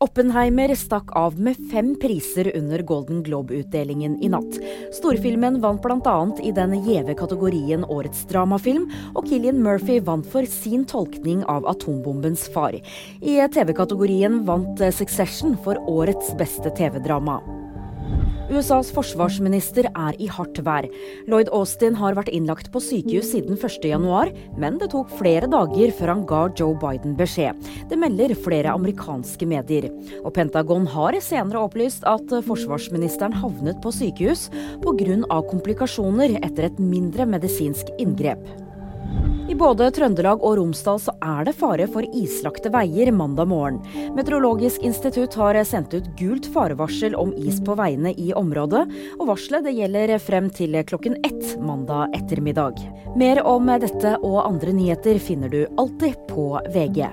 Oppenheimer stakk av med fem priser under Golden Globe-utdelingen i natt. Storfilmen vant bl.a. i den gjeve kategorien Årets dramafilm, og Killian Murphy vant for sin tolkning av atombombens far. I TV-kategorien vant Succession for årets beste TV-drama. USAs forsvarsminister er i hardt vær. Lloyd Austin har vært innlagt på sykehus siden 1.1, men det tok flere dager før han ga Joe Biden beskjed. Det melder flere amerikanske medier. Og Pentagon har senere opplyst at forsvarsministeren havnet på sykehus pga. komplikasjoner etter et mindre medisinsk inngrep. Både Trøndelag og Romsdal så er det fare for islagte veier mandag morgen. Meteorologisk institutt har sendt ut gult farevarsel om is på veiene i området, og varselet det gjelder frem til klokken ett mandag ettermiddag. Mer om dette og andre nyheter finner du alltid på VG.